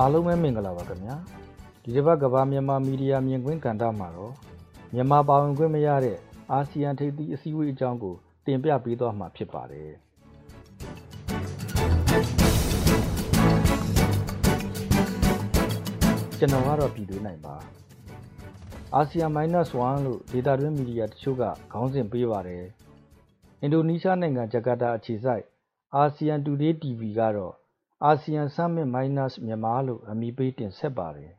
အားလုံးပဲမင်္ဂလာပါခင်ဗျာဒီတစ်ပတ်ကဘာမြန်မာမီဒီယာမြင်ကွင်းကဏ္ဍမှာတော့မြန်မာပါဝင်ခွင့်မရတဲ့အာဆီယံထိပ်သီးအစည်းအဝေးအကြောင်းကိုတင်ပြပေးသွားမှာဖြစ်ပါတယ်ကျွန်တော်ကတော့ပြည်သူနိုင်ပါအာဆီယံ -1 လို့ဒေတာတွင်းမီဒီယာတချို့ကခေါင်းစဉ်ပေးပါတယ်အင်ဒိုနီးရှားနိုင်ငံဂျကာတာအခြေစိုက်အာဆီယံ Today TV ကတော့ အာဆီယံ Summit Minus မြန်မာလို့ အမည်ပေးတင်ဆက်ပါတယ်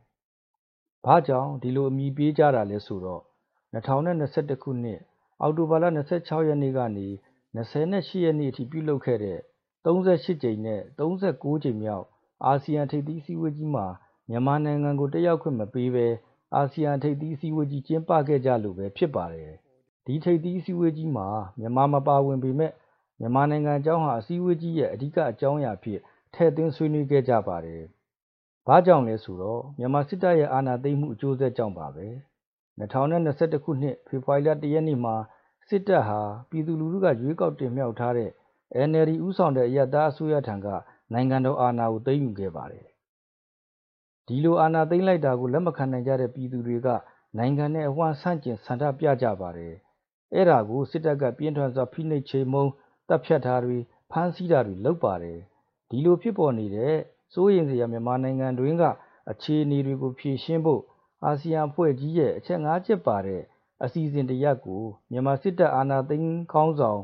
။ဘာကြောင့်ဒီလိုအမည်ပေးကြတာလဲဆိုတော့2021ခုနှစ်အောက်တိုဘာလ26ရက်နေ့ကနေ28ရက်နေ့အထိပြုလုပ်ခဲ့တဲ့38ကြိမ်နဲ့39ကြိမ်မြောက်အာဆီယံထိပ်သီးစည်းဝေးကြီးမှာမြန်မာနိုင်ငံကိုတက်ရောက်ခွင့်မပေးဘဲအာဆီယံထိပ်သီးစည်းဝေးကြီးကျင်းပခဲ့ကြလို့ပဲဖြစ်ပါတယ်။ဒီထိပ်သီးစည်းဝေးကြီးမှာမြန်မာမပါဝင်ပေမဲ့မြန်မာနိုင်ငံအကြောင်းဟာအစည်းအဝေးကြီးရဲ့အဓိကအကြောင်းအရာဖြစ် ထည့်သွင်းဆွေးနွေးခဲ့ကြပါတယ်။ဘာကြောင့်လဲဆိုတော့မြန်မာစစ်တပ်ရဲ့အာဏာသိမ်းမှုအကျိုးဆက်ကြောင့်ပါပဲ။2021ခုနှစ်ဖေဖော်ဝါရီလ1ရက်နေ့မှာစစ်တပ်ဟာပြည်သူလူထုကရွေးကောက်တင်မြှောက်ထားတဲ့ NLD ဥဆောင်တဲ့အယက်သားအစိုးရထံကနိုင်ငံတော်အာဏာကိုသိမ်းယူခဲ့ပါတယ်။ဒီလိုအာဏာသိမ်းလိုက်တာကိုလက်မခံနိုင်ကြတဲ့ပြည်သူတွေကနိုင်ငံနဲ့အဝမ်းဆန့်ကျင်ဆန္ဒပြကြပါတယ်။အဲ့ဒါကိုစစ်တပ်ကပြင်းထန်စွာဖိနှိပ်ချိန်မုံတပ်ဖြတ်တာတွေဖမ်းဆီးတာတွေလုပ်ပါတယ် ဒီလိုဖြစ်ပေါ်နေတဲ့စိုးရိမ်စရာမြန်မာနိုင်ငံတွင်းက အခြေအနေတွေကို ဖြေရှင်းဖို့ အာဆီယံအဖွဲ့ကြီးရဲ့ အချက် ၅ ချက်ပါတဲ့ အစီအစဉ်တရပ်ကို မြန်မာစစ်တပ် အာဏာသိမ်းခေါင်းဆောင်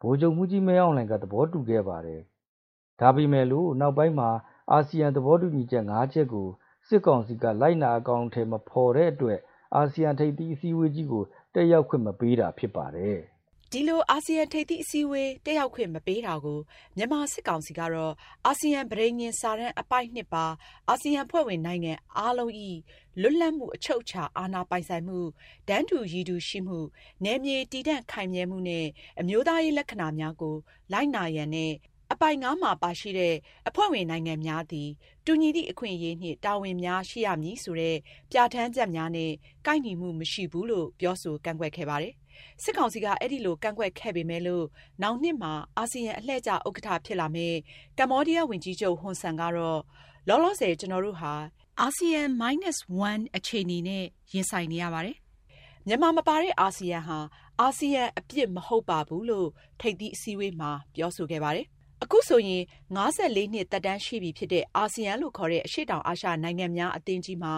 ဗိုလ်ချုပ်မှုကြီးမဲအောင်လှိုင်က သဘောတူခဲ့ပါတယ်။ဒါပေမဲ့လို့ နောက်ပိုင်းမှာ အာဆီယံသဘောတူညီချက် ၅ ချက်ကို စစ်ကောင်စီက လိုက်နာအကောင်အထည် မဖော်တဲ့အတွက် အာဆီယံထိပ်သီးအစည်းအဝေးကြီးကို တက်ရောက်ခွင့် မပေးတာဖြစ်ပါတယ်။ ဒီလို အာဆီယံထိပ်သီးအစည်းအဝေးတက်ရောက်ခွင့်မပေးတာကို မြန်မာစစ်ကောင်စီကတော့ အာဆီယံပဋိညာဉ်စာတမ်းအပိုဒ်နှစ်ပါ အာဆီယံအဖွဲ့ဝင်နိုင်ငံအားလုံး၏လွတ်လပ်မှု အချုပ်အခြာအာဏာပိုင်ဆိုင်မှု၊တန်းတူရည်တူရှိမှု၊နယ်မြေတည်တံ့ခိုင်မြဲမှုနှင့် အမျိုးသားရေးလက္ခဏာများကို လိုက်နာရန်နှင့်အပိုဒ် ၅ မှာပါရှိတဲ့ အဖွဲ့ဝင်နိုင်ငံများသည် တူညီသည့်အခွင့်အရေးနှင့် တာဝန်များရှိရမည်ဆိုတဲ့ ပြဋ္ဌာန်းချက်များနှင့်ကိုက်ညီမှုမရှိဘူးလို့ ပြောဆိုကန့်ကွက်ခဲ့ပါတယ် စစ်ကောင်စီကအဲဒီလိုကန့်ကွက်ခဲ့ပေမယ့်လို့နောင်နှစ်မှာအာဆီယံအလှည့်ကျဥက္ကဋ္ဌဖြစ်လာမယ့်ကမ္ဘောဒီးယားဝန်ကြီးချုပ်ဟွန်ဆန်ကတော့လောလောဆယ်ကျနော်တို့ဟာအာဆီယံ -1 အခြေအနေနဲ့ရင်ဆိုင်နေရပါတယ်။မြန်မာမပါတဲ့အာဆီယံဟာအာဆီယံအပြစ်မဟုတ်ပါဘူးလို့ထိပ်သီးအစည်းအဝေးမှာပြောဆိုခဲ့ပါတယ်။အခုဆိုရင်၅၄နှစ်သက်တမ်းရှိပြီဖြစ်တဲ့အာဆီယံလို့ခေါ်တဲ့အရှေ့တောင်အာရှနိုင်ငံများအသင်းကြီးမှာ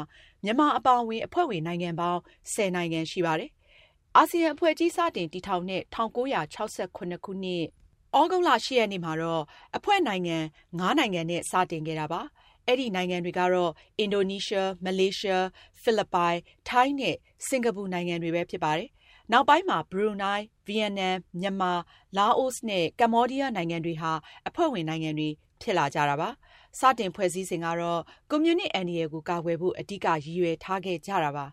မြန်မာအပါအဝင်အဖွဲ့ဝင်နိုင်ငံပေါင်း၁၀နိုင်ငံရှိပါတယ် အာဆီယံအဖွဲ့ကြီးစတင်တည်ထောင်တဲ့ ၁၉၆၇ ခုနှစ် သြဂုတ်လ ၈ ရက်နေ့မှာတော့ အဖွဲ့နိုင်ငံ ၅ နိုင်ငံနဲ့ စတင်ခဲ့တာပါ။အဲဒီနိုင်ငံတွေကတော့ အင်ဒိုနီးရှား၊မလေးရှား၊ဖိလစ်ပိုင်၊ထိုင်းနဲ့ စင်္ကာပူနိုင်ငံတွေပဲ ဖြစ်ပါတယ်။နောက်ပိုင်းမှာ ဘရူနိုင်း၊ဗီယက်နမ်၊မြန်မာ၊လာအိုနဲ့ ကမ္ဘောဒီးယားနိုင်ငံတွေဟာ အဖွဲ့ဝင်နိုင်ငံတွေ ဖြစ်လာကြတာပါ။စတင်ဖွဲ့စည်းစဉ်ကတော့ ကွန်မြူနစ်အန္တရာယ်ကို ကာကွယ်ဖို့ အဓိက ရည်ရွယ်ထားခဲ့ကြတာပါ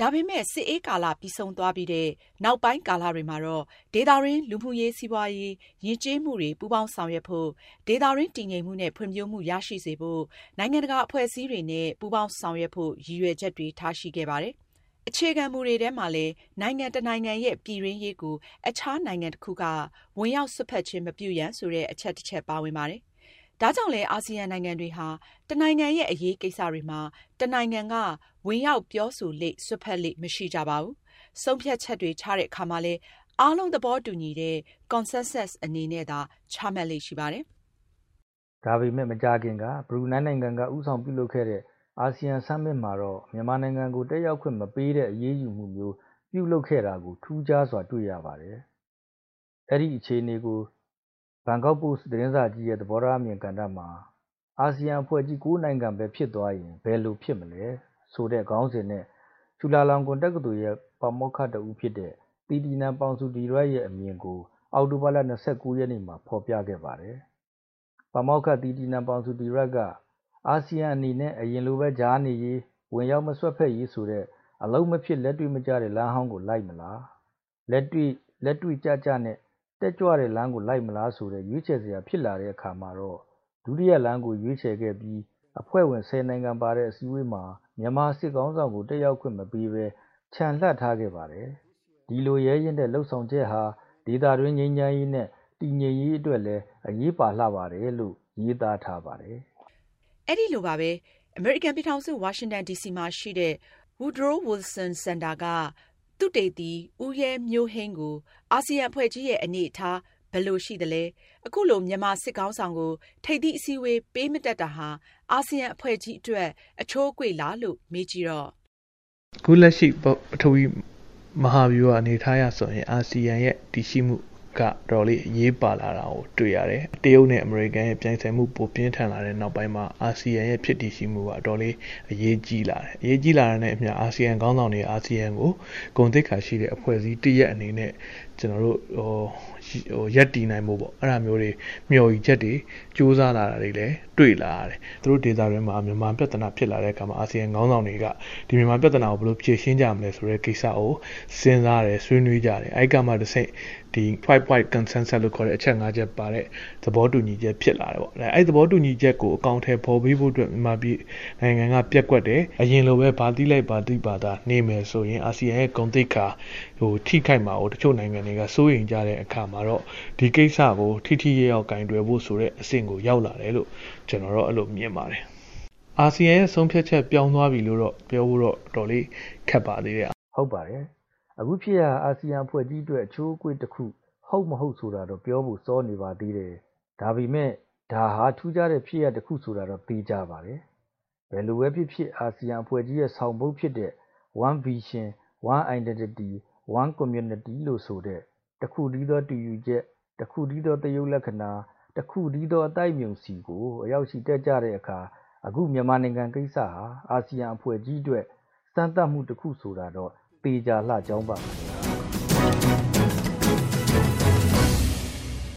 ဒါပေမဲ့စစ်အေးကာလ ပြီးဆုံးသွားပြီးတဲ့ နောက်ပိုင်းကာလတွေမှာတော့ ဒေသတွင်း လူမှုရေး၊စီးပွားရေး ယဉ်ကျေးမှုတွေ ပူးပေါင်းဆောင်ရွက်ဖို့၊ဒေသတွင်း တည်ငြိမ်မှုနဲ့ ဖွံ့ဖြိုးမှု ရရှိစေဖို့ နိုင်ငံတကာ အဖွဲ့အစည်းတွေနဲ့ ပူးပေါင်းဆောင်ရွက်ဖို့ ရည်ရွယ်ချက်တွေ ထားရှိခဲ့ပါတယ်။အခြေခံမူတွေထဲမှာလည်း နိုင်ငံတစ်နိုင်ငံရဲ့ ပြည်တွင်းရေးကို အခြားနိုင်ငံတစ်ခုက ဝင်ရောက်စွက်ဖက်ခြင်း မပြုရန် ဆိုတဲ့ အချက်တစ်ချက် ပါဝင်ပါတယ် ဒါကြောင့်လည်း အာဆီယံနိုင်ငံတွေဟာ တစ်နိုင်ငံရဲ့ အရေးကိစ္စတွေမှာ တစ်နိုင်ငံက ဝင်ရောက်ပြောဆိုလေ့ စွက်ဖက်လေ့ မရှိကြပါဘူး။ဆုံးဖြတ်ချက်တွေ ချတဲ့အခါမှာလည်း အားလုံးသဘောတူညီတဲ့ consensus အနေနဲ့သာ ချမှတ်လေ့ရှိပါတယ်။ဒါပေမဲ့ မကြာခင်က ဘရူနိုင်းနိုင်ငံက ဦးဆောင်ပြုလုပ်ခဲ့တဲ့ အာဆီယံ Summit မှာတော့ မြန်မာနိုင်ငံကို တက်ရောက်ခွင့်မပေးတဲ့ အရေးယူမှုမျိုး ပြုလုပ်ခဲ့တာကို ထူးခြားစွာ တွေ့ရပါတယ်။အဲဒီအခြေအနေကို ဘန်ကောက်ပို့စ်သတင်းစာကြီးရဲ့သဘောထားအမြင်ကဏ္ဍမှာ အာဆီယံအဖွဲ့ကြီး ၉ နိုင်ငံပဲ ဖြစ်သွားရင် ဘယ်လိုဖြစ်မလဲဆိုတဲ့ ခေါင်းစဉ်နဲ့ ချူလာလောင်ကွန်တက္ကသိုလ်ရဲ့ ပါမောက္ခတဦးဖြစ်တဲ့ သီတီနန် ပေါင်ဆူဒီရက်ရဲ့အမြင်ကို အောက်တိုဘာလ ၂၉ ရက်နေ့မှာ ဖော်ပြခဲ့ပါတယ်။ပါမောက္ခ သီတီနန် ပေါင်ဆူဒီရက်က အာဆီယံအနေနဲ့ အရင်လိုပဲ ကြားနေရေး၊ဝင်ရောက်မစွက်ဖက်ရေးဆိုတဲ့ အလုပ်မဖြစ် လက်တွေ့မကျတဲ့ လမ်းဟောင်းကို လိုက်မလား၊လက်တွေ့ကျကျနဲ့ တက်ကြွတဲ့လမ်းကိုလိုက်မလားဆိုတဲ့ ရွေးချယ်စရာဖြစ်လာတဲ့အခါမှာတော့ ဒုတိယလမ်းကို ရွေးချယ်ခဲ့ပြီး အဖွဲ့ဝင် ၁၀ နိုင်ငံပါတဲ့ အစည်းအဝေးမှာ မြန်မာစစ်ခေါင်းဆောင်ကို တက်ရောက်ခွင့်မပေးဘဲ ချန်လှပ်ထားခဲ့ပါတယ်။ဒီလိုရဲရင့်တဲ့လုပ်ဆောင်ချက်ဟာ ဒေသတွင်းငြိမ်းချမ်းရေးနဲ့ တည်ငြိမ်ရေးအတွက်လည်း အရေးပါလှပါတယ်လို့ ရေးသားထားပါတယ်။အဲဒီလိုပါပဲ အမေရိကန်ပြည်ထောင်စု ဝါရှင်တန်ဒီစီမှာရှိတဲ့ Woodrow Wilson Center က သုတေသီ ဦးရဲမျိုးဟိန်းကို အာဆီယံအဖွဲ့ကြီးရဲ့ အနေအထား ဘယ်လို ရှိသလဲ၊အခုလို မြန်မာစစ်ခေါင်းဆောင်ကို ထိပ်သီးအစည်းအဝေး ပေးမတက်တာဟာ အာဆီယံအဖွဲ့ကြီးအတွက် အချိုးအကွေ့လားလို့ မေးကြည့်တော့ အခုလက်ရှိ ပထဝီ မဟာဗျူဟာ အနေထားရဆိုရင် အာဆီယံရဲ့ တည်ရှိမှု ကတော်လေးအရေးပါလာတာကိုတွေ့ရတယ်။တရုတ်နဲ့အမေရိကန်ရဲ့ပြိုင်ဆိုင်မှုပိုပြင်းထန်လာတဲ့နောက်ပိုင်းမှာအာဆီယံရဲ့ဖြစ်တည်ရှိမှုကအတော်လေးအရေးကြီးလာတယ်။အရေးကြီးလာတဲ့နဲ့အမျှအာဆီယံခေါင်းဆောင်တွေအာဆီယံကိုဂုဏ်သိက္ခာရှိတဲ့အဖွဲ့အစည်းတရက်အနေနဲ့ကျွန်တော်တို့ဟိုဟိုရက်တည်နိုင်မှုပေါ့အဲ့ဒါမျိုးတွေမျှော်ရည်ချက်တွေစူးစမ်းလာတာတွေလည်းတွေ့လာရတယ်။သူတို့ဒေသတွင်းမှာမြန်မာပြဿနာဖြစ်လာတဲ့အခါမှာအာဆီယံခေါင်းဆောင်တွေကဒီမြန်မာပြဿနာကိုဘယ်လိုဖြေရှင်းကြမလဲဆိုတဲ့ကိစ္စကိုစဉ်းစားတယ်ဆွေးနွေးကြတယ်။အဲ့ကမှတစ်စိမ့်ဒီ five point consensus လို့ခေါ်တဲ့အချက်၅ချက်ပါတဲ့သဘောတူညီချက်ဖြစ်လာတယ်ပေါ့။အဲ့သဘောတူညီချက်ကိုအကောင့်ထဲပေါ်ပြီးဖို့အတွက်မြန်မာပြည်နိုင်ငံကပြက်ကွက်တယ်။အရင်လိုပဲဗာတိလိုက်ဗာတိပါတာနေမယ်ဆိုရင်အာဆီယံရဲ့ဂုဏ်သိက္ခာဟိုထိခိုက်မှာကိုတချို့နိုင်ငံတွေကစိုးရိမ်ကြတဲ့အခါမှာတော့ဒီကိစ္စကိုထိထိရရောက်ကင်တွယ်ဖို့ဆိုတဲ့အဆင့်ကိုရောက်လာတယ်လို့ကျွန်တော်တို့အဲ့လိုမြင်ပါတယ်။အာဆီယံရဲ့ဆုံးဖြတ်ချက်ပြောင်းသွားပြီလို့တော့ပြောဖို့တော့တော်လေးခက်ပါသေးတယ်။ဟုတ်ပါတယ်။ အခုဖြစ်ရအာဆီယံဖွဲ့ကြီးအတွက် အချိုးအကွေ့တစ်ခု ဟုတ်မဟုတ်ဆိုတာတော့ ပြောဖို့စောနေပါသေးတယ်။ဒါပေမဲ့ ဒါဟာ ထူးခြားတဲ့ဖြစ်ရပ်တစ်ခုဆိုတာတော့သိကြပါတယ်။ဘယ်လိုပဲဖြစ်ဖြစ် အာဆီယံအဖွဲ့ကြီးရဲ့ ဆောင်ပုဒ်ဖြစ်တဲ့ One Vision, One Identity, One Community လို့ဆိုတဲ့တခုတည်းသောတူယူချက်တခုတည်းသော သရုပ်လက္ခဏာတခုတည်းသော အသိုက်အမြုံဆီကို အရောက်ချီတက်ကြတဲ့အခါ အခု မြန်မာနိုင်ငံကိစ္စဟာ အာဆီယံအဖွဲ့ကြီးအတွက် စမ်းသပ်မှုတစ်ခုဆိုတာတော့ သေချာလှကြောင်းပါမယ်